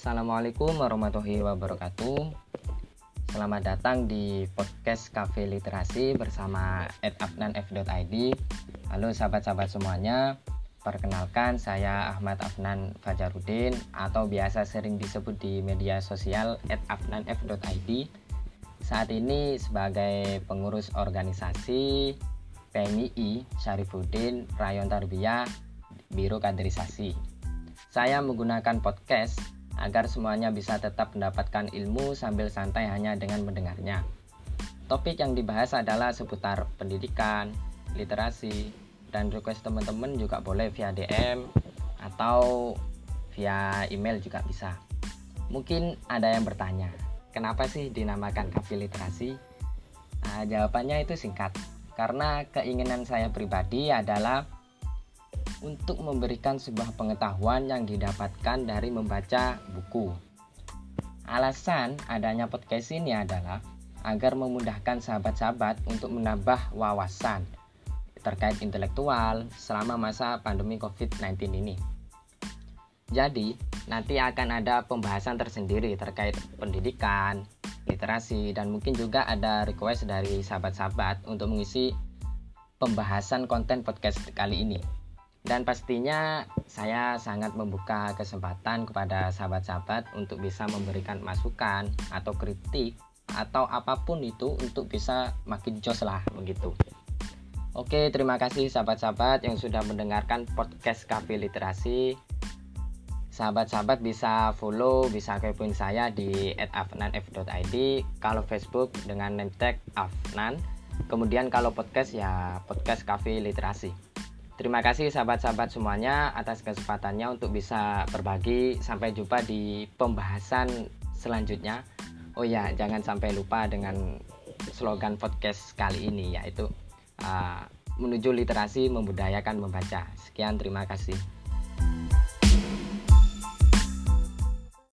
Assalamualaikum warahmatullahi wabarakatuh. Selamat datang di podcast Cafe Literasi bersama @afnanf.id. Halo sahabat-sahabat semuanya. Perkenalkan saya Ahmad Afnan Fajarudin atau biasa sering disebut di media sosial @afnanf.id. Saat ini sebagai pengurus organisasi PMII Syarifuddin Rayon Tarbiyah Biro Kaderisasi. Saya menggunakan podcast agar semuanya bisa tetap mendapatkan ilmu sambil santai hanya dengan mendengarnya. Topik yang dibahas adalah seputar pendidikan, literasi, dan request teman-teman juga boleh via DM atau via email juga bisa. Mungkin ada yang bertanya, kenapa sih dinamakan kafe literasi? Nah, jawabannya itu singkat, karena keinginan saya pribadi adalah untuk memberikan sebuah pengetahuan yang didapatkan dari membaca buku. Alasan adanya podcast ini adalah agar memudahkan sahabat-sahabat untuk menambah wawasan terkait intelektual selama masa pandemi COVID-19 ini. Jadi, nanti akan ada pembahasan tersendiri terkait pendidikan, literasi, dan mungkin juga ada request dari sahabat-sahabat untuk mengisi pembahasan konten podcast kali ini. Dan pastinya saya sangat membuka kesempatan kepada sahabat-sahabat untuk bisa memberikan masukan atau kritik atau apa pun itu untuk bisa makin jos lah begitu. Oke, terima kasih sahabat-sahabat yang sudah mendengarkan podcast Cafe Literasi. Sahabat-sahabat bisa follow, bisa kepoin saya di @afnanf.id. Kalau Facebook dengan name tag Afnan. Kemudian kalau podcast ya podcast Cafe Literasi. Terima kasih sahabat-sahabat semuanya atas kesempatannya untuk bisa berbagi. Sampai jumpa di pembahasan selanjutnya. Oh ya, jangan sampai lupa dengan slogan podcast kali ini yaitu uh, menuju literasi membudayakan membaca. Sekian, terima kasih.